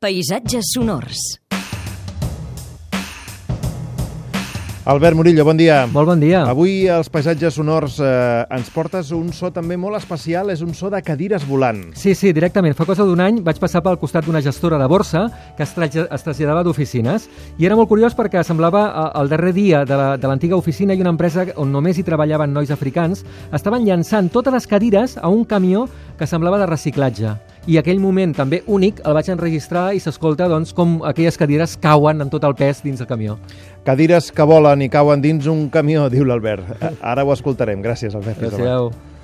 Paisatges sonors. Albert Murillo, bon dia. Molt bon dia. Avui als paisatges sonors eh, ens portes un so també molt especial, és un so de cadires volant. Sí, sí, directament. Fa cosa d'un any vaig passar pel costat d'una gestora de borsa que es, traja, es traslladava d'oficines i era molt curiós perquè semblava eh, el darrer dia de la- de l'antiga oficina i una empresa on només hi treballaven nois africans estaven llançant totes les cadires a un camió que semblava de reciclatge. I aquell moment també únic el vaig enregistrar i s'escolta doncs, com aquelles cadires cauen amb tot el pes dins del camió. Cadires que volen i cauen dins un camió, diu l'Albert. Ara ho escoltarem. Gràcies, Albert. Fins demà. Gràcies.